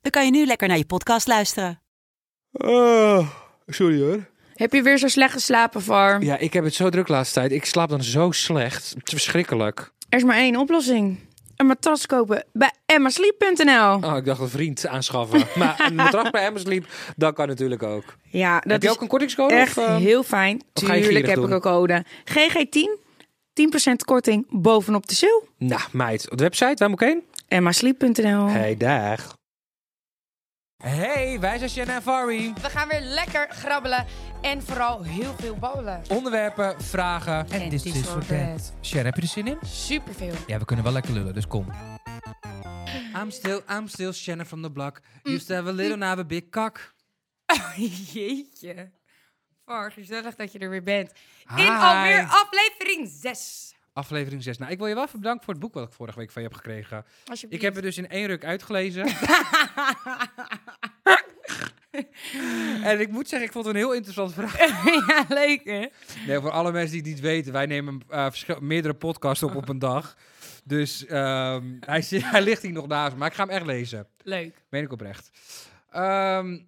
dan kan je nu lekker naar je podcast luisteren. Oh, sorry hoor. Heb je weer zo slecht geslapen, Var? Ja, ik heb het zo druk de laatste tijd. Ik slaap dan zo slecht. Het is verschrikkelijk. Er is maar één oplossing. Een matras kopen bij emmasleep.nl. Oh, ik dacht een vriend aanschaffen. maar een matras bij Amazon Sleep, dat kan natuurlijk ook. Ja, dat heb je is ook een kortingscode? echt of, eh? heel fijn. Tuurlijk heb ik een code. GG10, 10% korting bovenop de sale. Nou, meid. Op de website, waar moet ik heen? emmasleep.nl. Hey, dag. Hey, wij zijn Shanna en Fari. We gaan weer lekker grabbelen en vooral heel veel babbelen. Onderwerpen, vragen en, En dit this is or voor that. Sharon, heb je er zin in? Superveel. Ja, we kunnen wel lekker lullen, dus kom. I'm still, I'm still Shannon from the block. Used to have a little, now I have a big cock. Jeetje. Var, gezellig dat je er weer bent. Hi. In alweer aflevering 6. Aflevering 6. Nou, ik wil je wel even bedanken voor het boek wat ik vorige week van je heb gekregen. Ik heb het dus in één ruk uitgelezen. en ik moet zeggen, ik vond het een heel interessant verhaal. ja, leuk hè? Nee, voor alle mensen die het niet weten, wij nemen eh, meerdere podcasts op op een dag. Dus ehm, hij, hij ligt hier nog naast maar ik ga hem echt lezen. Leuk. Meen ik oprecht. Ehm,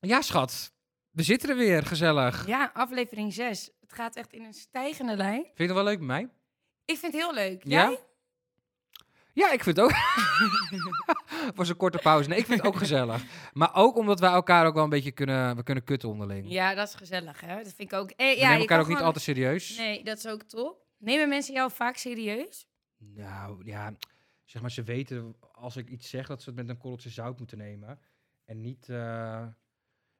ja, schat. We zitten er weer, gezellig. Ja, aflevering 6. Het gaat echt in een stijgende lijn. Vind je het wel leuk met mij? Ik vind het heel leuk. Ja? Jij? Ja, ik vind het ook. was een korte pauze. Nee, ik vind het ook gezellig. Maar ook omdat wij elkaar ook wel een beetje kunnen, we kunnen kutten onderling. Ja, dat is gezellig hè? Dat vind ik ook. Eh, we ja, nemen je elkaar ook niet altijd serieus. Nee, dat is ook top. Nemen mensen jou vaak serieus? Nou, ja. Zeg maar, ze weten als ik iets zeg dat ze het met een korreltje zout moeten nemen. En niet... eh,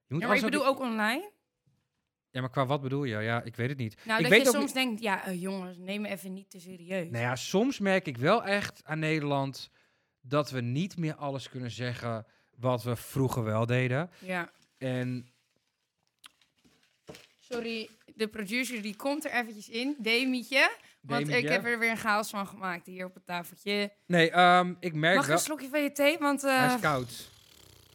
je moet Ja, maar ik bedoel ook online. Ja, maar qua wat bedoel je? Ja, ik weet het niet. Nou, ik dat weet je ook soms denkt, ja eh, jongens, neem me even niet te serieus. Nou ja, soms merk ik wel echt aan Nederland dat we niet meer alles kunnen zeggen wat we vroeger wel deden. Ja. En Sorry, de producer die komt er eventjes in. Demietje. Want ik heb er weer een chaos van gemaakt hier op het tafeltje. nee, ehm, ik merk Mag wel... een slokje van je thee? Want eh Hij is koud.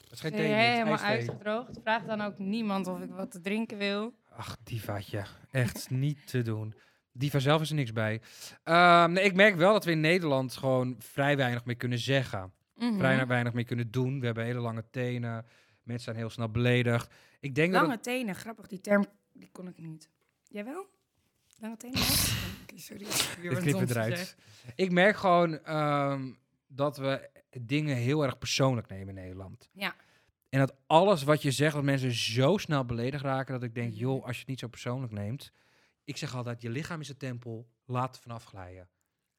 Het is geen thee, helemaal uitgedroogd. Vraag dan ook niemand of ik wat te drinken wil. Ach, divaatje. Echt niet te doen. Diva zelf is er niks bij. Ehm, nee, ik merk wel dat we in Nederland gewoon vrij weinig meer kunnen zeggen. Mhm. Vrij weinig meer kunnen doen. We hebben hele lange tenen. Mensen zijn heel snel beledigd. Ik denk dat Lange het- tenen, grappig. Die term die kon ik niet. Jij wel? Lange tenen? sorry. Ik knip het eruit. Ik merk gewoon ehm, dat we dingen heel erg persoonlijk nemen in Nederland. Ja. En dat alles wat je zegt, dat mensen zo snel beledigd raken, dat ik denk, Mhm. joh, als je het niet zo persoonlijk neemt. Ik zeg altijd, je lichaam is een tempel, laat het vanaf glijden.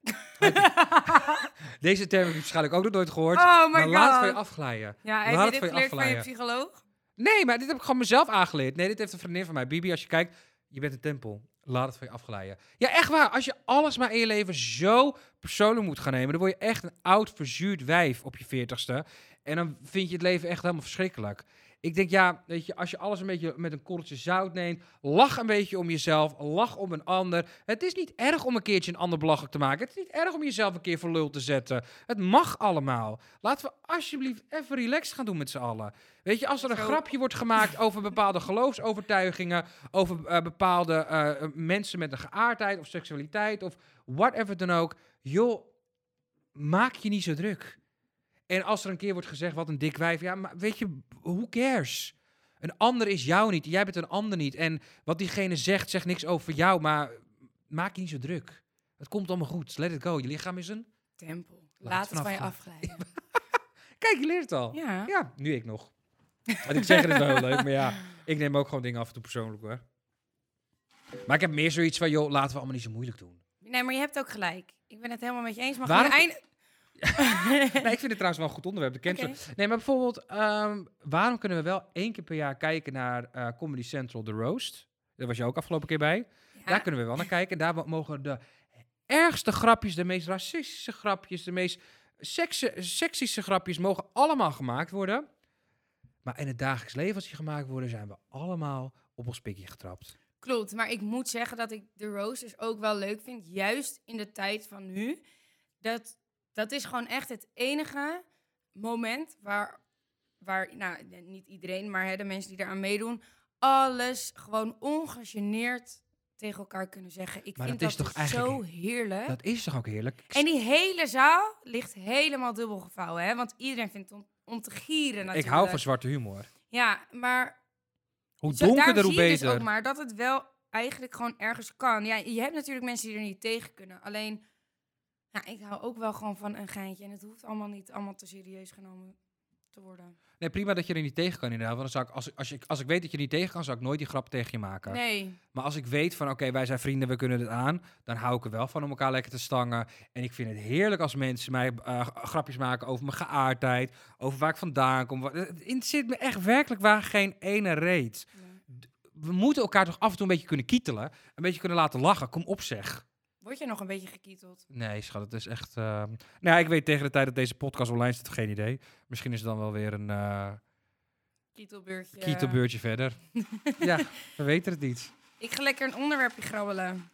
Deze term heb je waarschijnlijk ook nog nooit gehoord. Oh my maar laat het van je god. afglijden. Ja, heb Laat je het dit van je geleerd van je psycholoog? Nee, maar dit heb ik gewoon mezelf aangeleerd. Nee, dit heeft een vriendin van mij. Bibi, als je kijkt, je bent een tempel. Laat het van je afglijden. Ja, echt waar. Als je alles maar in je leven zo persoonlijk moet gaan nemen, dan word je echt een oud, verzuurd wijf op je veertigste. En dan vind je het leven echt helemaal verschrikkelijk. Ik denk, ja, weet je, als je alles een beetje met een korreltje zout neemt, lach een beetje om jezelf, lach om een ander. Het is niet erg om een keertje een ander belachelijk te maken. Het is niet erg om jezelf een keer voor lul te zetten. Het mag allemaal. Laten we alsjeblieft even relaxed gaan doen met z'n allen. Weet je, als er een Zo. grapje wordt gemaakt over bepaalde geloofsovertuigingen, over eh, bepaalde eh, mensen met een geaardheid of seksualiteit of whatever dan ook, joh, maak je niet zo druk. En als er een keer wordt gezegd, wat een dik wijf, ja, maar weet je, who cares? Een ander is jou niet, jij bent een ander niet. En wat diegene zegt, zegt niks over jou, maar maak je niet zo druk. Het komt allemaal goed, let it go. Je lichaam is een... Tempel. Laat Laat, het van je afglijden. Kijk, je leert het al. Ja. Ja, nu ik nog. Want ik zeg het is wel heel leuk, maar ja, ik neem ook gewoon dingen af en toe persoonlijk hoor. Maar ik heb meer zoiets van, joh, laten we allemaal niet zo moeilijk doen. Nee, maar je hebt ook gelijk. Ik ben het helemaal met je eens. Maar Waarom- gewoon einde... nee, ik vind het trouwens wel een goed onderwerp. De cancel. Oké. Nee, maar bijvoorbeeld, ehm, waarom kunnen we wel één keer per jaar kijken naar eh, Comedy Central The Roast? Daar was je ook afgelopen keer bij. Daar kunnen we wel naar kijken. Daar mo- mogen de ergste grapjes, de meest racistische grapjes, de meest seksische grapjes mogen allemaal gemaakt worden. Maar in het dagelijks leven, als die gemaakt worden, zijn we allemaal op ons pikje getrapt. Klopt, maar ik moet zeggen dat ik de roasters ook wel leuk vind. Juist in de tijd van nu. Dat, dat is gewoon echt het enige moment waar, waar nou, niet iedereen, maar hè, de mensen die eraan meedoen, alles gewoon ongegeneerd tegen elkaar kunnen zeggen. Ik Maar vind dat is dat, toch dus zo heerlijk. Dat is toch ook heerlijk? Ik En die hele zaal ligt helemaal dubbel gevouwen, hè? Want iedereen vindt het om, om te gieren ik natuurlijk. hou van zwarte humor. Ja, maar Hoe donkerder, hoe dus beter. ook maar dat het wel eigenlijk gewoon ergens kan. Ja, je hebt natuurlijk mensen die er niet tegen kunnen. Alleen, ja, ik hou ook wel gewoon van een geintje. En het hoeft allemaal niet allemaal te serieus genomen te worden. Nee, prima dat je er niet tegen kan inderdaad. Want dan zou ik, als, ik- als, ik, als ik weet dat je er niet tegen kan, zou ik nooit die grap tegen je maken. Nee, Maar als ik weet van, oké, wij zijn vrienden, we kunnen het aan, dan hou ik er wel van om elkaar lekker te stangen. En ik vind het heerlijk als mensen mij eh, grapjes maken over mijn geaardheid, over waar ik vandaan kom. Het interesseert me echt werkelijk waar geen ene reet. We moeten elkaar toch af en toe een beetje kunnen kietelen, een beetje kunnen laten lachen. Kom op zeg. Word je nog een beetje gekieteld? Nee, schat, het is echt... eh, Nou ja, ik weet tegen de tijd dat deze podcast online staat, geen idee. Misschien is het dan wel weer een eh Kietelbeurtje. kietelbeurtje verder. ja, we weten het niet. Ik ga lekker een onderwerpje grabbelen.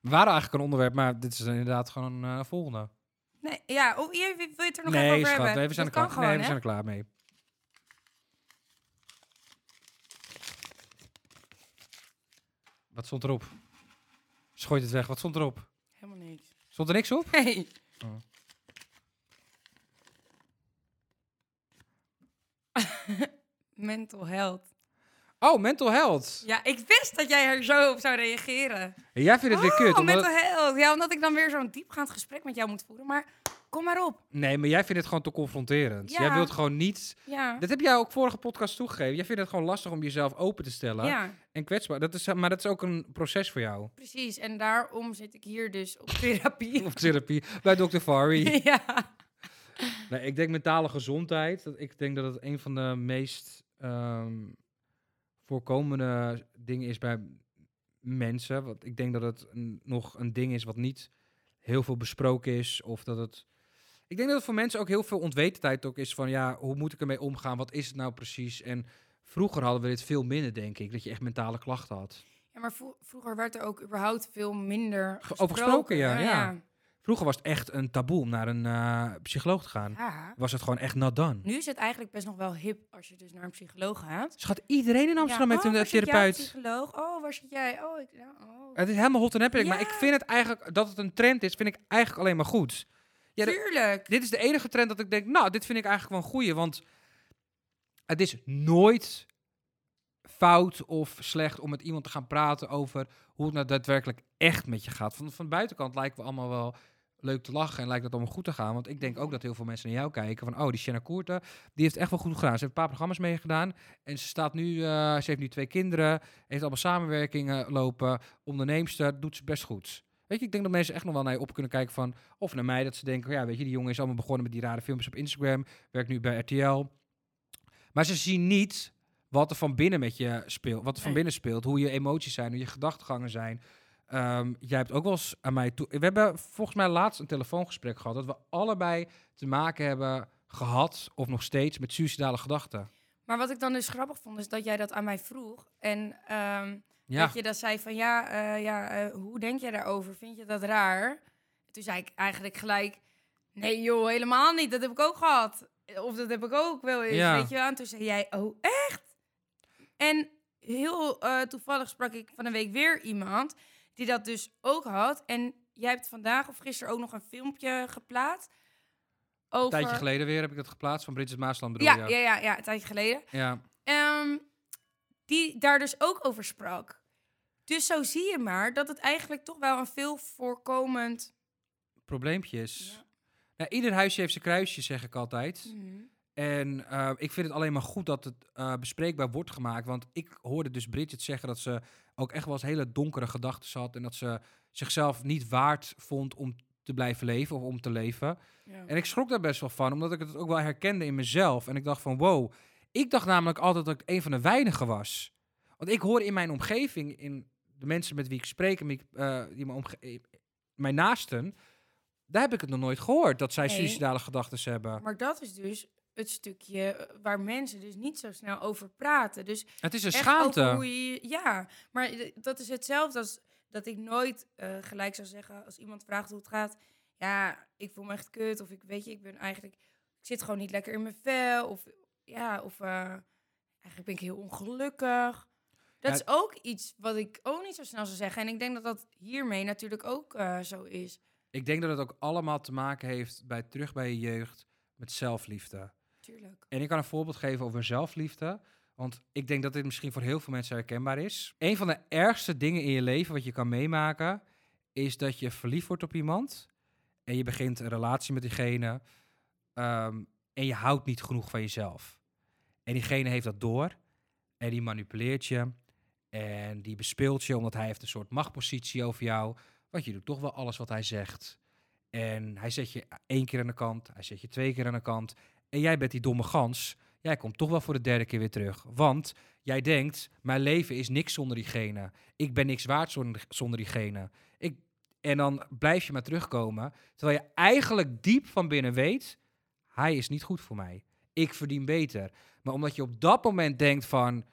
We waren eigenlijk een onderwerp, maar dit is inderdaad gewoon een eh, volgende. Nee, ja, oh, je, wil je het er nog nee, even over schat, hebben? nee, we zijn, er klaar, gewoon, nee, we zijn er klaar mee. Wat stond erop? Schooit het weg. Wat stond erop? Helemaal niks. Stond er niks op? Nee. Oh. Mental health. Oh, mental health. Ja, ik wist dat jij er zo op zou reageren. En jij vindt het weer kut. Oh, mental het- health. Ja, omdat ik dan weer zo'n diepgaand gesprek met jou moet voeren. Maar kom maar op. Nee, maar jij vindt het gewoon te confronterend. Ja. Jij wilt gewoon niet... Ja. Dat heb jij ook vorige podcast toegegeven. Jij vindt het gewoon lastig om jezelf open te stellen. Ja, En kwetsbaar. Dat is, maar dat is ook een proces voor jou. precies. En daarom zit ik hier dus op therapie. Of therapie. Bij Dr. Fari. ja. Nee, ik denk mentale gezondheid. Dat, ik denk dat het een van de meest ehm, voorkomende dingen is bij mensen. Want ik denk dat het een- nog een ding is wat niet heel veel besproken is. Of dat het. Ik denk dat het voor mensen ook heel veel onwetendheid ook is van ja, hoe moet ik ermee omgaan? Wat is het nou precies? En vroeger hadden we dit veel minder, denk ik. Dat je echt mentale klachten had. Ja, maar vro- vroeger werd er ook überhaupt veel minder over gesproken, ja, ja. Vroeger was het echt een taboe om naar een eh, psycholoog te gaan. Ja. Was het gewoon echt not done. Nu is het eigenlijk best nog wel hip als je dus naar een psycholoog gaat. Schat, iedereen in Amsterdam Ja, heeft oh, een waar eh, therapeut. psycholoog? Oh, waar zit jij? Oh, ik, ja, oh. Het is helemaal hot en epic. Maar ik vind het eigenlijk, dat het een trend is, vind ik eigenlijk alleen maar goed. Ja, Tuurlijk. dit is de enige trend dat ik denk, nou, dit vind ik eigenlijk wel een goeie. Want het is nooit fout of slecht om met iemand te gaan praten over hoe het nou daadwerkelijk echt met je gaat. Van, van de buitenkant lijken we allemaal wel leuk te lachen en lijkt het allemaal goed te gaan. Want ik denk ook dat heel veel mensen naar jou kijken van, oh, die Shanna Koerten, die heeft echt wel goed gedaan. Ze heeft een paar programma's meegedaan en ze staat nu, eh, ze heeft nu twee kinderen, heeft allemaal samenwerkingen lopen, onderneemster, doet ze best goed. Weet je, ik denk dat mensen echt nog wel naar je op kunnen kijken van, of naar mij, dat ze denken, ja, weet je, die jongen is allemaal begonnen met die rare filmpjes op Instagram, werkt nu bij RTL. Maar ze zien niet wat er van binnen met je speelt, wat er van binnen speelt, hoe je emoties zijn, hoe je gedachtegangen zijn. Ehm, jij hebt ook wel eens aan mij toe. We hebben volgens mij laatst een telefoongesprek gehad dat we allebei te maken hebben gehad of nog steeds met suicidale gedachten. Maar wat ik dan dus grappig vond, is dat jij dat aan mij vroeg. En ehm, Ja, dat je dat zei van, ja, eh, ja eh, hoe denk jij daarover? Vind je dat raar? Toen zei ik eigenlijk gelijk, nee joh, helemaal niet. Dat heb ik ook gehad. Of dat heb ik ook wel eens, Ja. weet je wel. En toen zei jij, oh echt? En heel eh, toevallig sprak ik van een week weer iemand die dat dus ook had. En jij hebt vandaag of gisteren ook nog een filmpje geplaatst. een Over... tijdje geleden weer heb ik dat geplaatst van Bridget Maasland bedoel Ja, ja, ja, ja, een tijdje geleden. ja. Ehm, die daar dus ook over sprak. Dus zo zie je maar dat het eigenlijk toch wel een veel voorkomend... probleempjes. Ja. Nou, ieder huisje heeft zijn kruisje, zeg ik altijd. Mhm. En eh, ik vind het alleen maar goed dat het eh, bespreekbaar wordt gemaakt. Want ik hoorde dus Bridget zeggen dat ze ook echt wel eens hele donkere gedachten had. En dat ze zichzelf niet waard vond om te blijven leven of om te leven. Ja. En ik schrok daar best wel van, omdat ik het ook wel herkende in mezelf. En ik dacht van, wow. Ik dacht namelijk altijd dat ik een van de weinigen was. Want ik hoor in mijn omgeving, in de mensen met wie ik spreek, en wie eh, die mijn, omge- eh, mijn naasten, Daar heb ik het nog nooit gehoord, dat zij Nee. suicidale gedachten hebben. Maar dat is dus het stukje waar mensen dus niet zo snel over praten. Dus Het is een schaamte. hoe je... Ja, maar dat is hetzelfde als dat ik nooit eh, gelijk zou zeggen... als iemand vraagt hoe het gaat... Ja, ik voel me echt kut. Of ik weet je, ik ben eigenlijk... Ik zit gewoon niet lekker in mijn vel. Of ja, of eh, eigenlijk ben ik heel ongelukkig. Dat Ja. is ook iets wat ik ook niet zo snel zou zeggen. En ik denk dat dat hiermee natuurlijk ook eh, zo is. Ik denk dat het ook allemaal te maken heeft bij terug bij je jeugd met zelfliefde. Tuurlijk. En ik kan een voorbeeld geven over zelfliefde. Want ik denk dat dit misschien voor heel veel mensen herkenbaar is. Een van de ergste dingen in je leven wat je kan meemaken, is dat je verliefd wordt op iemand. En je begint een relatie met diegene. ehm, en je houdt niet genoeg van jezelf. En diegene heeft dat door. En die manipuleert je. En die bespeelt je omdat hij heeft een soort machtpositie over jou. Want je doet toch wel alles wat hij zegt. En hij zet je één keer aan de kant. Hij zet je twee keer aan de kant. En jij bent die domme gans. Jij komt toch wel voor de derde keer weer terug. Want jij denkt, mijn leven is niks zonder diegene. Ik ben niks waard zonder, zonder diegene. Ik, en dan blijf je maar terugkomen. Terwijl je eigenlijk diep van binnen weet, hij is niet goed voor mij. Ik verdien beter. Maar omdat je op dat moment denkt van,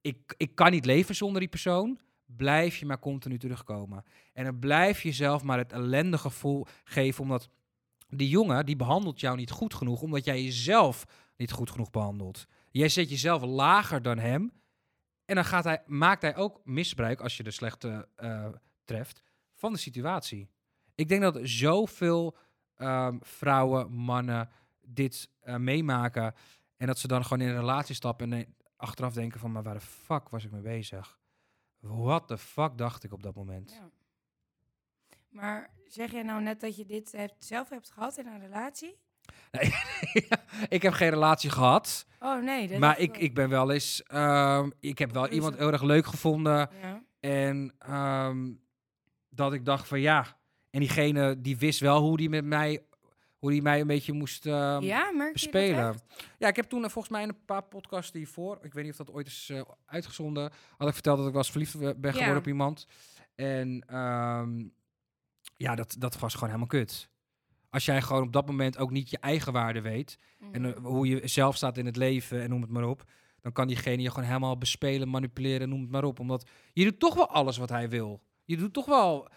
ik, ik kan niet leven zonder die persoon, blijf je maar continu terugkomen. En dan blijf je jezelf maar het ellendige gevoel geven, omdat die jongen, die behandelt jou niet goed genoeg, omdat jij jezelf niet goed genoeg behandelt. Jij zet jezelf lager dan hem. En dan gaat hij, maakt hij ook misbruik, als je de slechte eh, treft, van de situatie. Ik denk dat zoveel ehm, vrouwen, mannen dit eh, meemaken. En dat ze dan gewoon in een relatie stappen en achteraf denken van, maar waar de fuck was ik mee bezig? What the fuck dacht ik op dat moment? Ja. Maar zeg jij nou net dat je dit hebt, zelf hebt gehad in een relatie? Nee, ik heb geen relatie gehad. Oh nee. Dat maar ik, wel. ik ben wel eens. ehm, ik heb wel iemand heel erg leuk gevonden. Ja. En ehm, dat ik dacht van ja. En diegene die wist wel hoe die met mij. Hoe die mij een beetje moest ehm, ja, echt? Ja, ik heb toen eh, volgens mij in een paar podcasts hiervoor. Ik weet niet of dat ooit is eh, uitgezonden. Had ik verteld dat ik was verliefd ben geworden Ja. op iemand. En ehm, ja, dat, dat was gewoon helemaal kut. Als jij gewoon op dat moment ook niet je eigen waarde weet. En Mhm. eh, hoe je zelf staat in het leven en noem het maar op. Dan kan diegene je gewoon helemaal bespelen, manipuleren, noem het maar op. Omdat je doet toch wel alles wat hij wil. Je doet toch wel...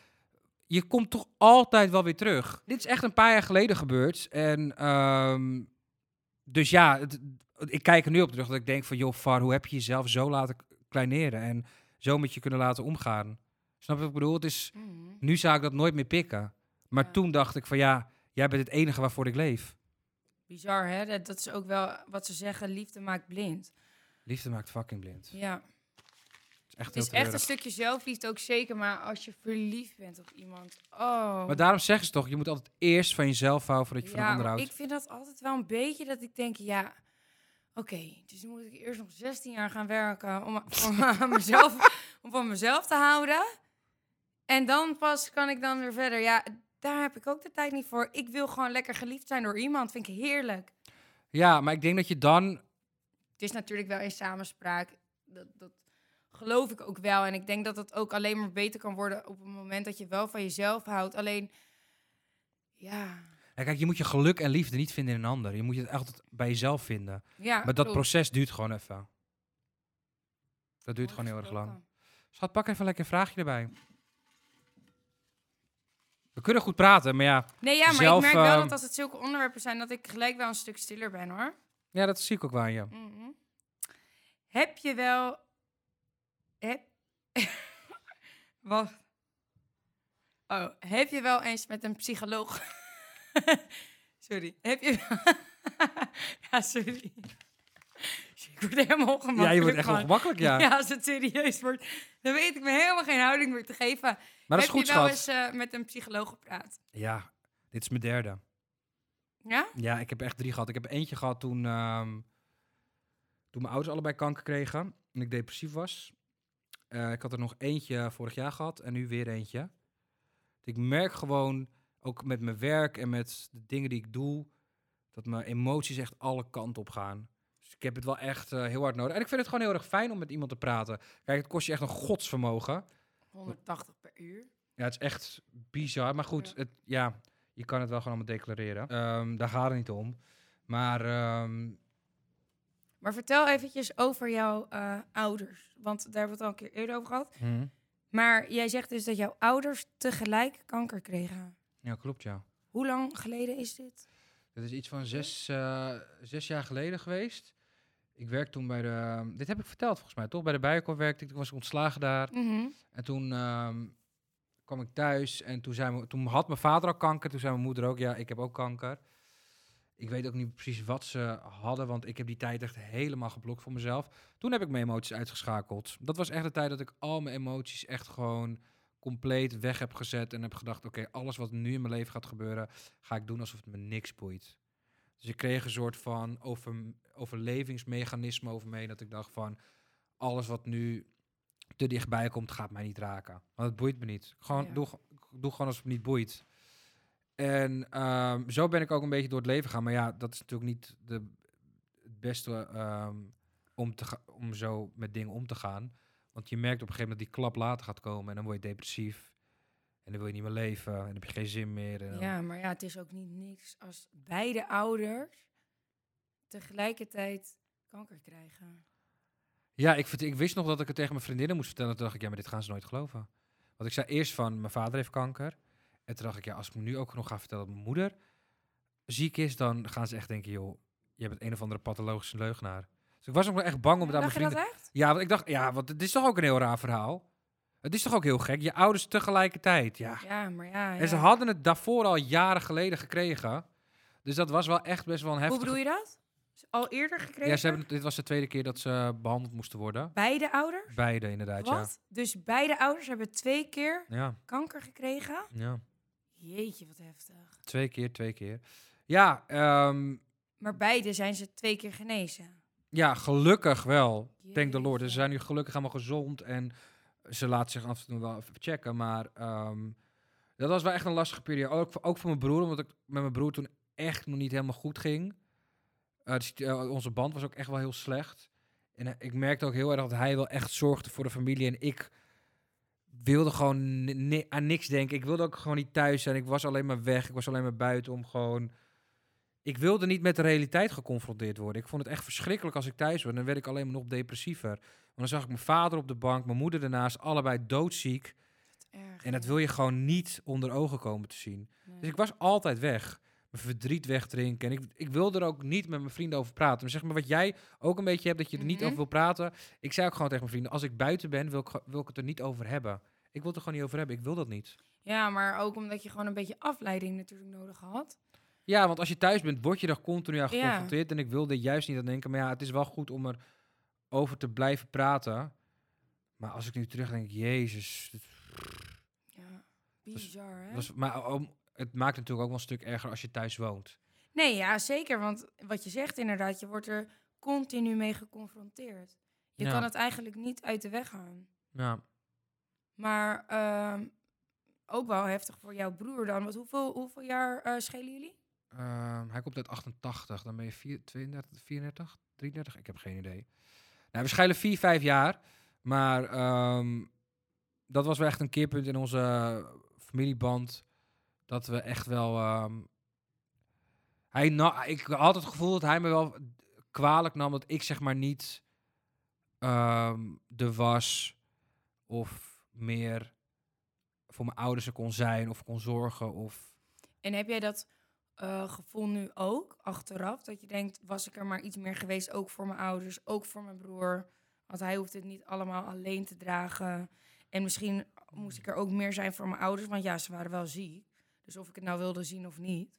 Je komt toch altijd wel weer terug. Dit is echt een paar jaar geleden gebeurd. En ehm, dus ja, het- ik kijk er nu op terug dat ik denk van... joh, Far, hoe heb je jezelf zo laten kleineren? En zo met je kunnen laten omgaan? Snap je wat ik bedoel? Het is, Mhm. nu zou ik dat nooit meer pikken. Maar Ja. toen dacht ik van ja, jij bent het enige waarvoor ik leef. Bizar, hè? Dat, dat is ook wel wat ze zeggen, liefde maakt blind. Liefde maakt fucking blind. Ja. Het is echt Het heel is echt een stukje zelfliefde ook zeker, maar als je verliefd bent op iemand, oh. Maar daarom zeggen ze toch, je moet altijd eerst van jezelf houden voordat je van een ja, ander maar houdt. ik vind dat altijd wel een beetje dat ik denk, ja, oké, dus moet ik eerst nog 16 jaar gaan werken om, om, mezelf, om van mezelf te houden. En dan pas kan ik dan weer verder. Ja, daar heb ik ook de tijd niet voor. Ik wil gewoon lekker geliefd zijn door iemand. Vind ik heerlijk. Ja, maar ik denk dat je dan... Het is natuurlijk wel in samenspraak. Dat, dat geloof ik ook wel. En ik denk dat het ook alleen maar beter kan worden op het moment dat je wel van jezelf houdt. Alleen, ja. Kijk, je moet je geluk en liefde niet vinden in een ander. Je moet het altijd bij jezelf vinden. ja maar dat klopt. proces duurt gewoon even. Dat duurt Mooi gewoon heel erg lang. Schat, pak even lekker een vraagje erbij. We kunnen goed praten, maar ja. Nee, ja, maar zelf, ik merk wel ehm, dat als het zulke onderwerpen zijn, dat ik gelijk wel een stuk stiller ben, hoor. Ja, dat zie ik ook wel aan je. Mhm. Heb je wel... Heb... Wacht. Oh, heb je wel eens met een psycholoog... sorry. Heb je... ja, sorry. Ik word helemaal ongemakkelijk Ja, je wordt echt van. ongemakkelijk, ja. Ja, als het serieus wordt, dan weet ik me helemaal geen houding meer te geven. Maar dat is heb goed, je wel eens eh, met een psycholoog gepraat? Ja, dit is mijn derde. Ja? Ja, ik heb echt drie gehad. Ik heb eentje gehad toen, ehm, toen mijn ouders allebei kanker kregen en ik depressief was. Eh, ik had er nog eentje vorig jaar gehad en nu weer eentje. Ik merk gewoon, ook met mijn werk en met de dingen die ik doe, dat mijn emoties echt alle kanten op gaan. Dus ik heb het wel echt eh, heel hard nodig. En ik vind het gewoon heel erg fijn om met iemand te praten. Kijk, het kost je echt een godsvermogen. 180 per uur. Ja, het is echt bizar. Maar goed, Ja. het, ja, Je kan het wel gewoon allemaal declareren. Ehm, daar gaat het niet om. Maar ehm, Maar vertel eventjes over jouw eh, ouders. Want daar hebben we het al een keer eerder over gehad. hm, Maar jij zegt dus dat jouw ouders tegelijk kanker kregen. ja, klopt ja. Hoe lang geleden is dit? Dat is iets van zes, eh, zes jaar geleden geweest. Ik werk toen bij de... Dit heb ik verteld volgens mij, toch? Bij de Bijenkorf werkte ik. Toen was ik ontslagen daar. Mhm. En toen ehm, kwam ik thuis en toen, zei me, toen had mijn vader al kanker. Toen zei mijn moeder ook, ja, ik heb ook kanker. Ik weet ook niet precies wat ze hadden, want ik heb die tijd echt helemaal geblokt voor mezelf. Toen heb ik mijn emoties uitgeschakeld. Dat was echt de tijd dat ik al mijn emoties echt gewoon compleet weg heb gezet. En heb gedacht, oké, alles wat nu in mijn leven gaat gebeuren, ga ik doen alsof het me niks boeit. Dus ik kreeg een soort van over, overlevingsmechanisme over me heen. Dat ik dacht van, alles wat nu te dichtbij komt, gaat mij niet raken. Want het boeit me niet. Gewoon, Ja. doe, doe gewoon alsof het me niet boeit. En ehm, zo ben ik ook een beetje door het leven gaan. Maar ja, dat is natuurlijk niet de, het beste ehm, om, te om zo met dingen om te gaan. Want je merkt op een gegeven moment dat die klap later gaat komen. En dan word je depressief. En dan wil je niet meer leven. En dan heb je geen zin meer. En Ja, maar ja, het is ook niet niks als beide ouders tegelijkertijd kanker krijgen. Ja, ik, ik wist nog dat ik het tegen mijn vriendinnen moest vertellen. Toen dacht ik, ja, maar dit gaan ze nooit geloven. Want ik zei eerst van, mijn vader heeft kanker. En toen dacht ik, ja, als ik nu ook nog ga vertellen dat mijn moeder ziek is, dan gaan ze echt denken, joh, je bent een of andere pathologische leugenaar. Dus ik was ook wel echt bang om het aan mijn vrienden... Ja, want ik dacht, ja, want het is toch ook een heel raar verhaal. Het is toch ook heel gek. Je ouders tegelijkertijd, ja. Ja, maar ja. En ze ja. hadden het daarvoor al jaren geleden gekregen. Dus dat was wel echt best wel een Hoe heftige... bedoel je dat? Al eerder gekregen? Ja, ze hebben, dit was de tweede keer dat ze behandeld moesten worden. Beide ouders? Beide inderdaad, Wat? Dus beide ouders hebben twee keer ja. Ja, kanker gekregen? ja. Jeetje, wat heftig. Twee keer, twee keer. Ja, ehm, Maar beide zijn ze twee keer genezen. ja gelukkig wel. Thank the Lord. Ze zijn nu gelukkig allemaal gezond en ze laten zich af en toe wel even checken. Maar ehm, dat was wel echt een lastige periode. Ook, voor- ook voor mijn broer, omdat ik met mijn broer toen echt nog niet helemaal goed ging. Eh, dus, eh, onze band was ook echt wel heel slecht. En eh, ik merkte ook heel erg dat hij wel echt zorgde voor de familie. En ik wilde gewoon ni- aan niks denken. Ik wilde ook gewoon niet thuis zijn. Ik was alleen maar weg. Ik was alleen maar buiten om gewoon... Ik wilde niet met de realiteit geconfronteerd worden. Ik vond het echt verschrikkelijk als ik thuis was. Dan werd ik alleen maar nog depressiever. Want dan zag ik mijn vader op de bank, mijn moeder ernaast, allebei doodziek. Erg, En dat wil je gewoon niet onder ogen komen te zien. Nee. Dus ik was altijd weg. Mijn verdriet wegdrinken. En ik, ik wilde er ook niet met mijn vrienden over praten. Maar zeg maar wat jij ook een beetje hebt, dat je er niet Mhm. over wil praten. Ik zei ook gewoon tegen mijn vrienden, als ik buiten ben, wil ik, wil ik het er niet over hebben. Ik wil het er gewoon niet over hebben. Ik wil dat niet. Ja, maar ook omdat je gewoon een beetje afleiding natuurlijk nodig had. Ja, want als je thuis bent, word je er continu aan Ja. geconfronteerd. En ik wilde juist niet aan denken. Maar ja, het is wel goed om er over te blijven praten. Maar als ik nu terugdenk, jezus. Het, Ja, bizar hè? was, maar om- het maakt natuurlijk ook wel een stuk erger als je thuis woont. Nee, ja, zeker. Want wat je zegt inderdaad, je wordt er continu mee geconfronteerd. Je Ja. kan het eigenlijk niet uit de weg gaan. Ja. Maar ehm, ook wel heftig voor jouw broer dan. Want hoeveel, hoeveel jaar eh, schelen jullie? Ehm, hij komt uit 88. Dan ben je vier- 32, 34, 33? Ik heb geen idee. Nou, we scheilen 4, 5 jaar. Maar ehm, dat was wel echt een keerpunt in onze familieband. Dat we echt wel... ehm, hij na, ik had het gevoel dat hij me wel kwalijk nam dat ik zeg maar niet ehm de was of meer voor mijn ouders er kon zijn of kon zorgen of En heb jij dat eh, gevoel nu ook, achteraf? Dat je denkt, was ik er maar iets meer geweest, ook voor mijn ouders, ook voor mijn broer? Want hij hoeft het niet allemaal alleen te dragen. En misschien moest ik er ook meer zijn voor mijn ouders, want ja, ze waren wel ziek. Dus of ik het nou wilde zien of niet.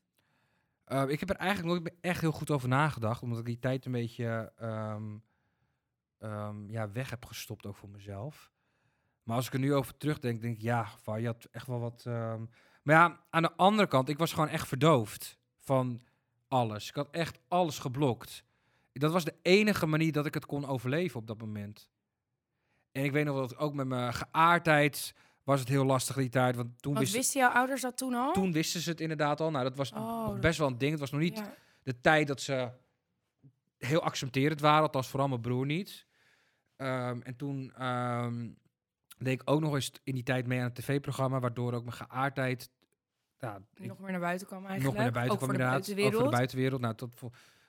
Uh, ik heb er eigenlijk nooit echt heel goed over nagedacht, omdat ik die tijd een beetje ehm, ehm, ja, weg heb gestopt, ook voor mezelf. Maar als ik er nu over terugdenk, denk ik, ja, van, je had echt wel wat... ehm, Maar ja, aan de andere kant, ik was gewoon echt verdoofd van alles. Ik had echt alles geblokt. Dat was de enige manier dat ik het kon overleven op dat moment. En ik weet nog dat ook met mijn geaardheid was het heel lastig die tijd, want toen Want wist wisten jouw ouders dat toen al? toen wisten ze het inderdaad al. Nou, dat was Oh, best wel een ding. Het was nog niet Ja. de tijd dat ze heel accepterend waren. Althans, vooral mijn broer niet. Ehm, en toen ehm, deed ik ook nog eens in die tijd mee aan het tv-programma. Waardoor ook mijn geaardheid ik- nog meer naar buiten kwam eigenlijk. nog meer naar buiten ook kwam inderdaad. Ook buitenwereld. voor de buitenwereld. Nou, tot,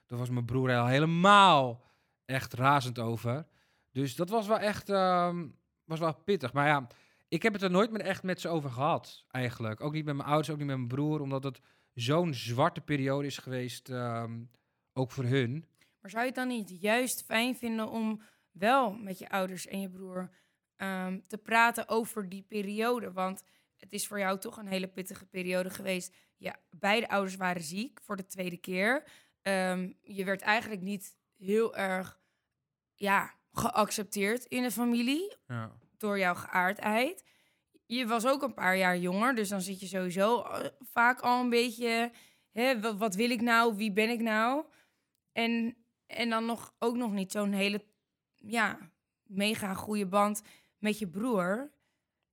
daar was mijn broer al helemaal echt razend over. Dus dat was wel echt ehm, was wel pittig. Maar ja, ik heb het er nooit meer echt met ze over gehad, eigenlijk. Ook niet met mijn ouders, ook niet met mijn broer. Omdat het zo'n zwarte periode is geweest, ehm, ook voor hun. Maar zou je het dan niet juist fijn vinden om wel met je ouders en je broer ehm, te praten over die periode? Want het is voor jou toch een hele pittige periode geweest. Ja, beide ouders waren ziek voor de tweede keer. Ehm, je werd eigenlijk niet heel erg ja, geaccepteerd in de familie Ja. Door jouw geaardheid. Je was ook een paar jaar jonger, dus dan zit je sowieso eh, vaak al een beetje... Hè, wat, wil ik nou? Wie ben ik nou? En, en dan nog, ook nog niet zo'n hele, ja, mega goede band met je broer.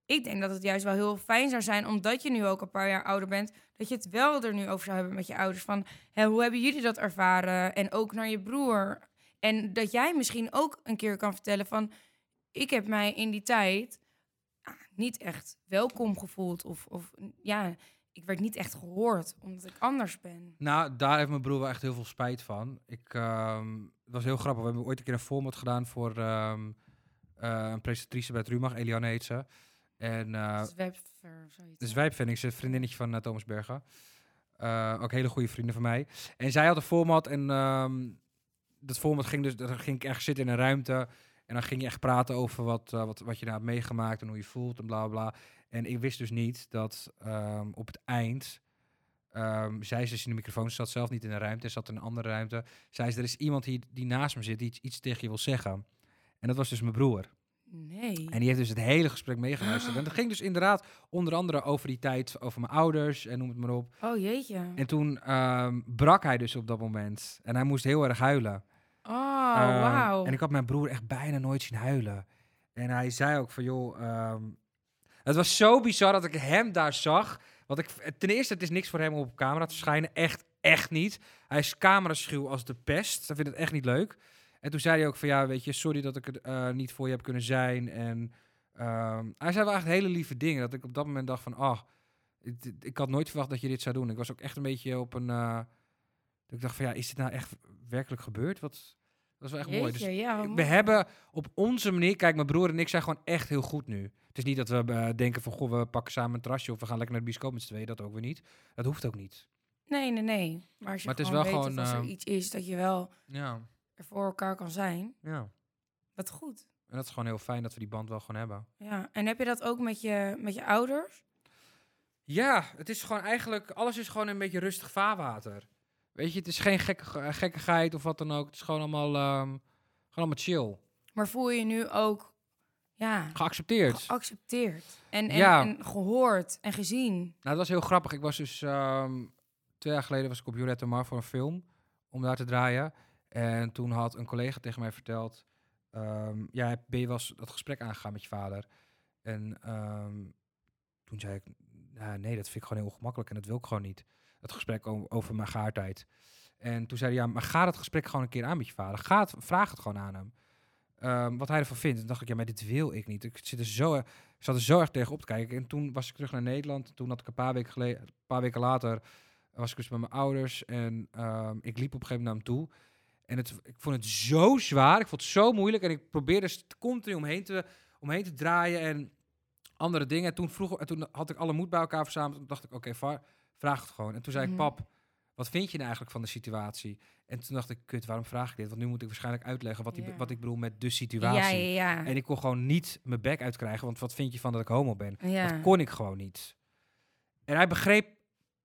Ik denk dat het juist wel heel fijn zou zijn, omdat je nu ook een paar jaar ouder bent, dat je het wel er nu over zou hebben met je ouders. Van, hè, hoe hebben jullie dat ervaren? En ook naar je broer. En dat jij misschien ook een keer kan vertellen van, ik heb mij in die tijd ah, niet echt welkom gevoeld. Of, of ja, ik werd niet echt gehoord, omdat ik anders ben. Nou, daar heeft mijn broer wel echt heel veel spijt van. Ik, ehm, het was heel grappig. We hebben ooit een keer een format gedaan voor ehm, eh, een presentatrice bij het Rumach. Eliane heet ze. En eh, Dus webver, zoiets. Ze is een vriendinnetje van eh, Thomas Bergen. Eh, ook hele goede vrienden van mij. En zij had een format en ehm, dat format ging dus, dan ging ik echt zitten in een ruimte en dan ging je echt praten over wat, eh, wat, wat je nou hebt meegemaakt en hoe je voelt en bla bla. En ik wist dus niet dat ehm, op het eind, ehm zij is dus in de microfoon, ze zat zelf niet in een ruimte, ze zat in een andere ruimte. Zei ze, er is iemand hier die naast me zit die iets, iets tegen je wil zeggen. En dat was dus mijn broer. Nee. En die heeft dus het hele gesprek meegeluisterd. En dat ging dus inderdaad onder andere over die tijd, over mijn ouders en noem het maar op. Oh jeetje. En toen ehm, brak hij dus op dat moment. En hij moest heel erg huilen. Oh, Ehm, wauw. En ik had mijn broer echt bijna nooit zien huilen. En hij zei ook van, joh... ehm, het was zo bizar dat ik hem daar zag. Want ik, ten eerste, het is niks voor hem om op camera te verschijnen. Echt, echt niet. Hij is cameraschuw als de pest. Hij vindt het echt niet leuk. En toen zei hij ook van, ja, weet je, sorry dat ik het eh, niet voor je heb kunnen zijn. En ehm, hij zei wel echt hele lieve dingen. Dat ik op dat moment dacht van, ah, ik, ik had nooit verwacht dat je dit zou doen. Ik was ook echt een beetje op een... eh, dat ik dacht van, ja, is dit nou echt werkelijk gebeurd? Wat, dat is wel echt mooi. Dus ja, we mooi. hebben op onze manier, kijk, mijn broer en ik zijn gewoon echt heel goed nu. Het is niet dat we eh, denken van, goh, we pakken samen een terrasje of we gaan lekker naar de bioscoop met z'n tweeën. Dat ook weer niet. Dat hoeft ook niet. Nee, nee, nee. Maar als je Maar het is wel weet gewoon, dat als er ehm, iets is, dat je wel Ja, er voor elkaar kan zijn. ja. Wat goed. En dat is gewoon heel fijn dat we die band wel gewoon hebben. Ja. En heb je dat ook met je, met je ouders? Ja, het is gewoon eigenlijk, alles is gewoon een beetje rustig vaarwater. Weet je, het is geen gekke, gekkigheid of wat dan ook. Het is gewoon allemaal, ehm, gewoon allemaal chill. Maar voel je je nu ook ja, Geaccepteerd. geaccepteerd en, en, Ja. en gehoord en gezien? Nou, dat was heel grappig. Ik was dus ehm, twee jaar geleden was ik op Jurette Mar voor een film om daar te draaien. En toen had een collega tegen mij verteld: ehm, Ja, ben je eens dat gesprek aangegaan met je vader? En toen zei ik: "Nou, Nee, dat vind ik gewoon heel ongemakkelijk en dat wil ik gewoon niet. Het gesprek over mijn gaartijd. En toen zei hij: Ja, maar ga dat gesprek gewoon een keer aan met je vader. Ga het, vraag het gewoon aan hem. Ehm, wat hij ervan vindt. En dacht ik: Ja, maar dit wil ik niet. Ik zit er zo, zat er zo erg tegen op te kijken. En toen was ik terug naar Nederland. Toen had ik een paar weken, geleden, een paar weken later... was ik dus met mijn ouders. En ehm, ik liep op een gegeven moment naar hem toe. En het, ik vond het zo zwaar. Ik vond het zo moeilijk. En ik probeerde continu omheen te, omheen te draaien. En andere dingen. En toen, vroeg, en toen had ik alle moed bij elkaar verzameld. Toen dacht ik, oké, va- vraag het gewoon. En toen zei Mhm. ik, pap, wat vind je nou eigenlijk van de situatie? En toen dacht ik, kut, waarom vraag ik dit? Want nu moet ik waarschijnlijk uitleggen wat, die, Ja. wat ik bedoel met de situatie. ja, ja. En ik kon gewoon niet mijn bek uitkrijgen, want wat vind je van dat ik homo ben? Dat kon ik gewoon niet. En hij begreep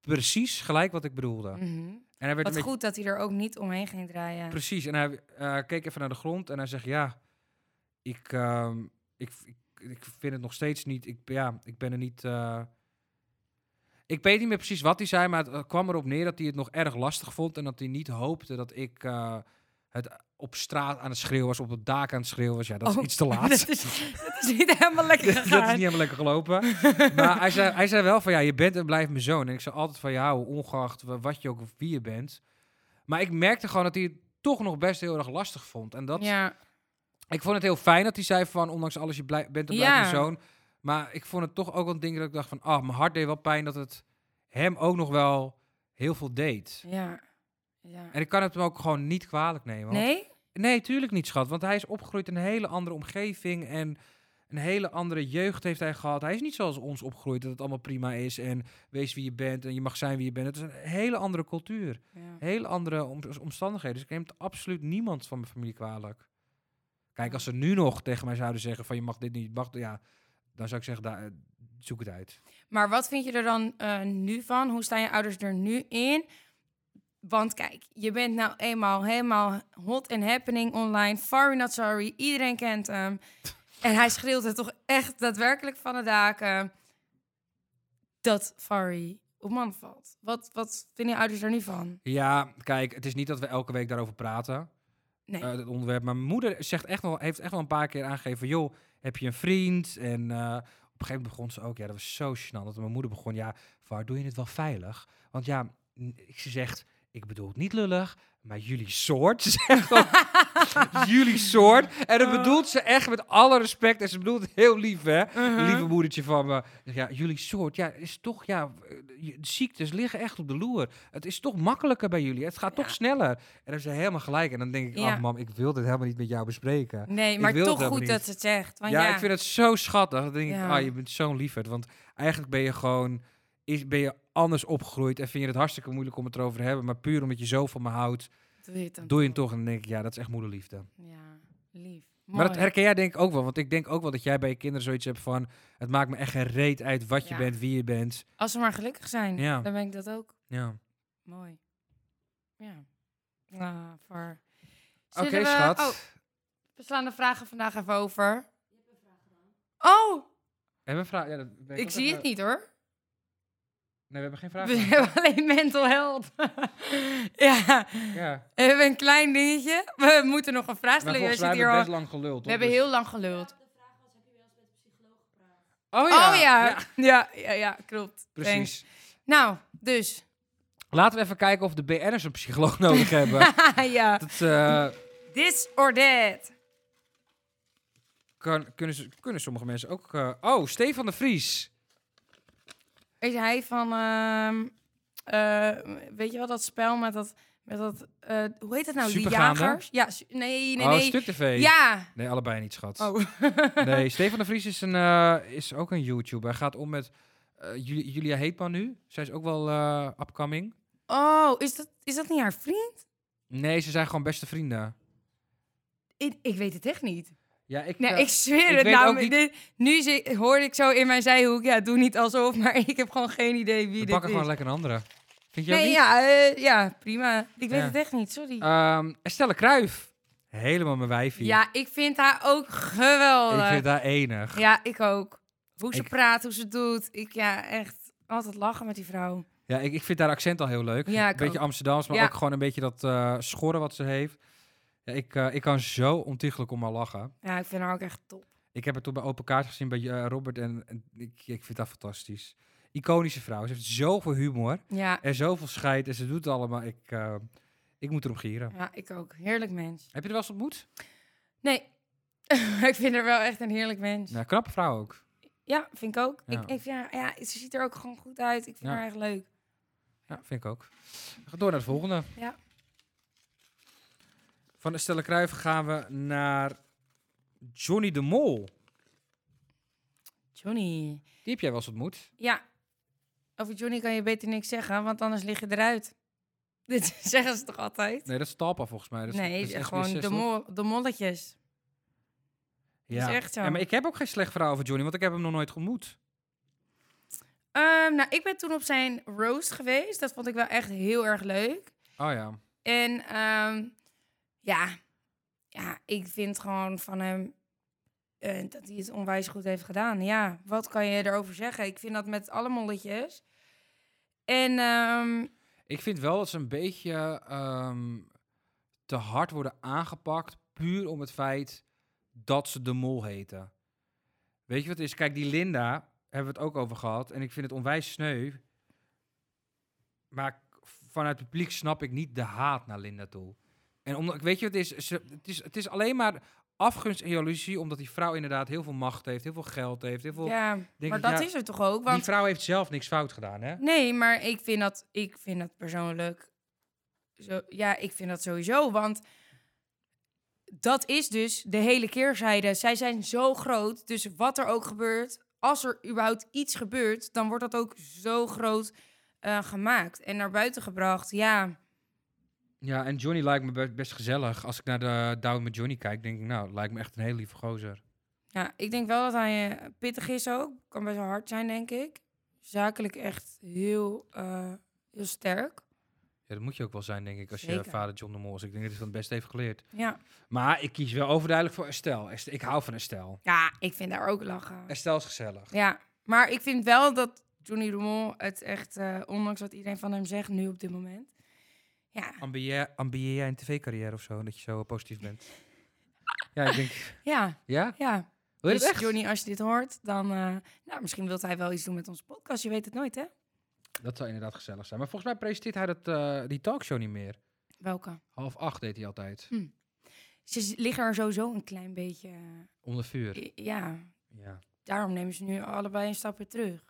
precies gelijk wat ik bedoelde. Mhm. En hij werd Wat goed dat hij er ook niet omheen ging draaien. precies. En hij keek even naar de grond en hij zegt: Ja, ik, ehm, ik, ik, ik vind het nog steeds niet. Ik, ja, ik ben er niet. eh, ik weet niet meer precies wat hij zei, maar het eh, kwam erop neer dat hij het nog erg lastig vond en dat hij niet hoopte dat ik eh, het op straat aan het schreeuwen was, op het dak aan het schreeuwen was. Ja, dat is Oh, iets te laat. dat, is, dat is niet helemaal lekker dat is gegaan. niet helemaal lekker gelopen. maar hij zei, hij zei wel van ja, je bent en blijft mijn zoon. En ik zou altijd van je houden, ongeacht wa- wat je ook of wie je bent. Maar ik merkte gewoon dat hij het toch nog best heel erg lastig vond. En dat, Ja, ik vond het heel fijn dat hij zei van ondanks alles je blij, bent en blijft Ja. mijn zoon. Maar ik vond het toch ook wel een ding dat ik dacht van ah, mijn hart deed wel pijn dat het hem ook nog wel heel veel deed. Ja. ja. En ik kan het hem ook gewoon niet kwalijk nemen. want- Nee? Nee, tuurlijk niet, schat. Want hij is opgegroeid in een hele andere omgeving. En een hele andere jeugd heeft hij gehad. Hij is niet zoals ons opgegroeid, dat het allemaal prima is. En wees wie je bent en je mag zijn wie je bent. Het is een hele andere cultuur. Ja. Hele andere om- omstandigheden. Dus ik neem het absoluut niemand van mijn familie kwalijk. Kijk, als ze nu nog tegen mij zouden zeggen van je mag dit niet, je mag, ja, dan zou ik zeggen, daar, eh, zoek het uit. Maar wat vind je er dan eh, nu van? Hoe staan je ouders er nu in? Want kijk, je bent nou eenmaal helemaal hot and happening online. Fari not sorry, iedereen kent hem. En hij schreeuwt het toch echt daadwerkelijk van de daken dat Fari op man valt. Wat, wat vinden je ouders er nu van? Ja, kijk, het is niet dat we elke week daarover praten. Nee. eh, het onderwerp. Maar mijn moeder zegt echt wel, heeft echt wel een paar keer aangegeven joh, heb je een vriend? En eh, op een gegeven moment begon ze ook, ja, dat was zo gênant. Dat mijn moeder begon, ja, waar doe je het wel veilig? Want ja, ik ze zegt, ik bedoel het niet lullig, maar jullie soort, jullie soort. En dat bedoelt ze echt met alle respect. En ze bedoelt het heel lief, hè? Lieve moedertje van me. Ja, jullie soort, ja, is toch, ja, eh, ziektes liggen echt op de loer. Het is toch makkelijker bij jullie. Het gaat toch sneller. En dan is ze helemaal gelijk. En dan denk ik, Ja. mam, ik wil dit helemaal niet met jou bespreken. Nee, maar toch goed niet. dat ze het zegt. Want ja, ja, ik vind het zo schattig. Dan denk ik, ah, je bent zo'n liefheid. Want eigenlijk ben je gewoon, is, ben je anders opgegroeid. En vind je het hartstikke moeilijk om het erover te hebben. Maar puur omdat je zo van me houdt, doe je het dan doe je het toch. En dan denk ik, ja, dat is echt moederliefde. Ja, lief. Maar dat herken jij denk ik ook wel. Want ik denk ook wel dat jij bij je kinderen zoiets hebt van... Het maakt me echt geen reet uit wat je Ja. bent, wie je bent. Als ze maar gelukkig zijn, Ja. dan ben ik dat ook. Ja. Mooi. Ja. Ah, voor. Oké, schat. Oh, we slaan de vragen vandaag even over. Oh, Hebben we een vraag? Ja, dat weet ik ook zie even- het niet hoor. Nee, we hebben geen vraag. We hebben alleen mental health. ja, Ja. we hebben een klein dingetje. We moeten nog een vraag stellen. zit hebben hier we al... best lang geluld. We hebben dus- heel lang geluld. Oh Oh ja. ja. Ja, ja, ja, klopt. Thanks. Precies. Nou, dus. Laten we even kijken of de BN'ers een psycholoog nodig hebben. ja. Dat, eh, This or that. kan, kunnen, ze, kunnen sommige mensen ook... eh, oh, Stefan de Vries. Is hij van, ehm, eh, weet je wel, dat spel met dat, met dat eh, hoe heet het nou? Die jagers? Ja, nee, nee, oh, nee. Stuk TV. Ja. Nee, allebei niet, schat. Oh. Nee, Stefan de Vries is, een, eh, is ook een YouTuber. Hij gaat om met eh, Julia, Heetman nu. Zij is ook wel eh, upcoming. oh, is dat, is dat niet haar vriend? Nee, ze zijn gewoon beste vrienden. Ik, ik weet het echt niet. Ja, ik, Nee, eh, ik zweer ik het. Nou, ook niet- dit- nu zie- hoorde ik zo in mijn zijhoek, ja, doe niet alsof, maar ik heb gewoon geen idee wie we dit pakken is. gewoon lekker een andere. Vind je nee, niet? ja, eh, ja, prima. Ik weet het echt niet, sorry. Ehm, Estelle Kruijf. Helemaal mijn wijfie. ja, ik vind haar ook geweldig. Ik vind haar enig. Ja, ik ook. Hoe ze Ik- praat, hoe ze doet. Ik, ja, echt altijd lachen met die vrouw. Ja, ik, ik vind haar accent al heel leuk. Ja, een beetje ook. Amsterdams, maar Ja. ook gewoon een beetje dat eh schorren wat ze heeft. Ja, ik, eh, ik kan zo ontiegelijk om haar lachen. Ja, ik vind haar ook echt top. Ik heb het toen bij Open Kaart gezien bij eh, Robert en, en ik, ik vind dat fantastisch. Iconische vrouw. Ze heeft zoveel humor Ja, en zoveel scheid en ze doet het allemaal. Ik, eh, ik moet erop gieren. ja, ik ook. Heerlijk mens. Heb je er wel eens ontmoet? Nee, ik vind haar wel echt een heerlijk mens. Nou, knappe vrouw ook. Ja, vind ik ook. Ja. Ik, ik, ja, ja, ze ziet er ook gewoon goed uit. Ik vind Ja. haar echt leuk. Ja, vind ik ook. We gaan door naar de volgende. Ja. Van de Stelle Kruijf gaan we naar Johnny de Mol. Johnny. Die heb jij wel eens ontmoet. Ja, over Johnny kan je beter niks zeggen, want anders lig je eruit. Dit zeggen ze toch altijd? Nee, dat is Talpa volgens mij. Dat is, nee, dat is gewoon SBS6, de, mol, de molletjes. Ja. is echt zo. Ja, maar ik heb ook geen slecht verhaal over Johnny, want ik heb hem nog nooit ontmoet. Ehm, nou, ik ben toen op zijn roast geweest. Dat vond ik wel echt heel erg leuk. Oh ja. En ehm, ja, ja, ik vind gewoon van hem eh, dat hij het onwijs goed heeft gedaan. Ja, wat kan je erover zeggen? Ik vind dat met alle molletjes. En ehm, Ik vind wel dat ze een beetje ehm, te hard worden aangepakt, puur om het feit dat ze de mol heten. Weet je wat het is? Kijk, die Linda hebben we het ook over gehad. En ik vind het onwijs sneu. Maar vanuit het publiek snap ik niet de haat naar Linda toe. En omdat, weet je het is? Ze, het is? Het is alleen maar afgunst en jaloezie, omdat die vrouw inderdaad heel veel macht heeft, heel veel geld heeft, heel veel... Ja, denk maar ik, dat ja, is het toch ook? Die Want vrouw heeft zelf niks fout gedaan, hè? Nee, maar ik vind dat, ik vind dat persoonlijk. Zo, ja, ik vind dat sowieso. Want dat is dus de hele keerzijde. Zij zijn zo groot. Dus wat er ook gebeurt, als er überhaupt iets gebeurt, dan wordt dat ook zo groot eh, gemaakt en naar buiten gebracht. Ja, Ja, en Johnny lijkt me be- best gezellig. Als ik naar de Down met Johnny kijk, denk ik, nou, lijkt me echt een hele lieve gozer. ja, ik denk wel dat hij eh, pittig is ook. Kan best wel hard zijn, denk ik. Zakelijk echt heel, eh, heel sterk. Ja, dat moet je ook wel zijn, denk ik, als je vader John de Mol is. Ik denk dat hij van het beste heeft geleerd. Ja. Maar ik kies wel overduidelijk voor Estelle. Est- Ik hou van Estelle. ja, ik vind daar ook lachen. Estelle is gezellig. Ja, maar ik vind wel dat Johnny de Mol het echt, eh, ondanks wat iedereen van hem zegt nu op dit moment. Ja, Ambieer, ambieer jij een tv-carrière of zo, dat je zo positief bent? Ja, ik denk... ja, Ja? ja. Wil je Dus echt? Johnny, als je dit hoort, dan... eh, nou, misschien wil hij wel iets doen met onze podcast. Je weet het nooit, hè? Dat zou inderdaad gezellig zijn. Maar volgens mij presenteert hij dat, eh, die talkshow niet meer. Welke? Half acht deed hij altijd. Ze z- liggen er sowieso een klein beetje... eh, Onder vuur. i- ja, Ja. daarom nemen ze nu allebei een stapje terug.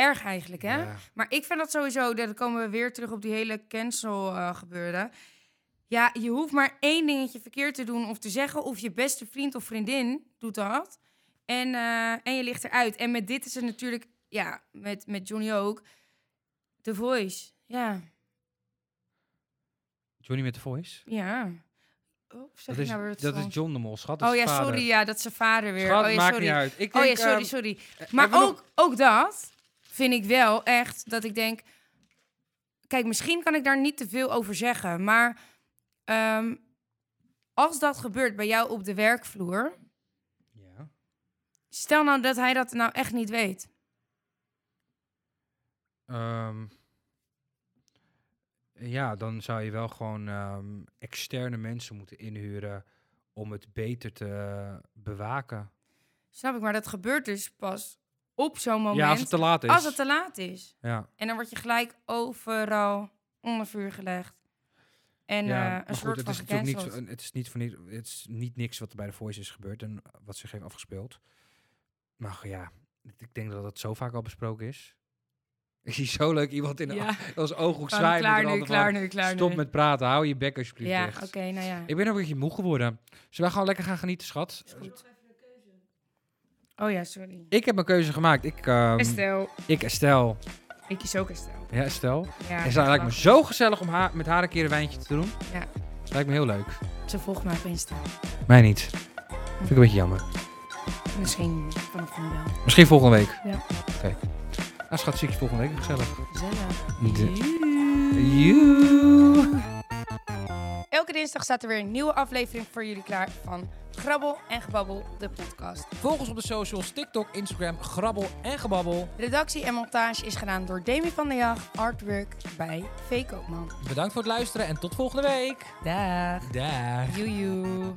Erg eigenlijk, hè? Ja. Maar ik vind dat sowieso, dan komen we weer terug op die hele cancel eh gebeuren. Ja, je hoeft maar één dingetje verkeerd te doen of te zeggen. Of je beste vriend of vriendin doet dat. En, eh, en je ligt eruit. En met dit is het natuurlijk, ja, met, met Johnny ook. The Voice. Ja, Johnny met de voice. ja. Oh, zeg Dat is, nou dat is? John de Mol, schat. dat Oh ja, sorry. Ja, dat is zijn vader weer. Schat, oh ja, maakt sorry. niet uit. Ik Oh ja, denk, sorry, ehm, sorry. eh, Maar ook, ook dat vind ik wel echt dat ik denk... Kijk, misschien kan ik daar niet te veel over zeggen, maar... ehm, als dat gebeurt bij jou op de werkvloer... Ja. Stel nou dat hij dat nou echt niet weet. Ehm, ja, dan zou je wel gewoon ehm, externe mensen moeten inhuren om het beter te bewaken. Snap ik, maar dat gebeurt dus pas op zo'n moment... Ja, als het te laat is. als het te laat is. ja. En dan word je gelijk overal onder vuur gelegd. En ja, eh, een goed, soort het van is natuurlijk niet, het is niet voor niet, het is niet niks wat er bij de Voice is gebeurd en wat zich heeft afgespeeld. Maar ja, ik denk dat het zo vaak al besproken is. Ik zie zo leuk iemand in Ja. als ooghoek Van, zwaaien. klaar nu, klaar van, nu, klaar Stop nu. met praten, hou je bek alsjeblieft Ja, oké, nou ja. Ik ben ook een beetje moe geworden. Zullen we gewoon lekker gaan genieten, schat? Oh ja, sorry. Ik heb mijn keuze gemaakt. Ik, ehm, Estelle. ik Estelle. Ik kies ook Estelle. Ja, Estelle. Ja, En het lijkt me zo gezellig om haar, met haar een keer een wijntje te doen. Ja. Lijkt me heel leuk. Ze volgt mij op Insta. Mij niet. Vind ik een beetje jammer. Misschien vanaf nu wel. Misschien volgende week. Ja. Oké. Nou schat, zie ik je volgende week. Gezellig. Gezellig. De-. Elke dinsdag staat er weer een nieuwe aflevering voor jullie klaar van Grabbel en Gebabbel, de podcast. Volg ons op de socials, TikTok, Instagram, Grabbel en Gebabbel. Redactie en montage is gedaan door Demi van der Jag, artwork bij V. Koopman. Bedankt voor het luisteren en tot volgende week. Dag. Dag. Joejoe.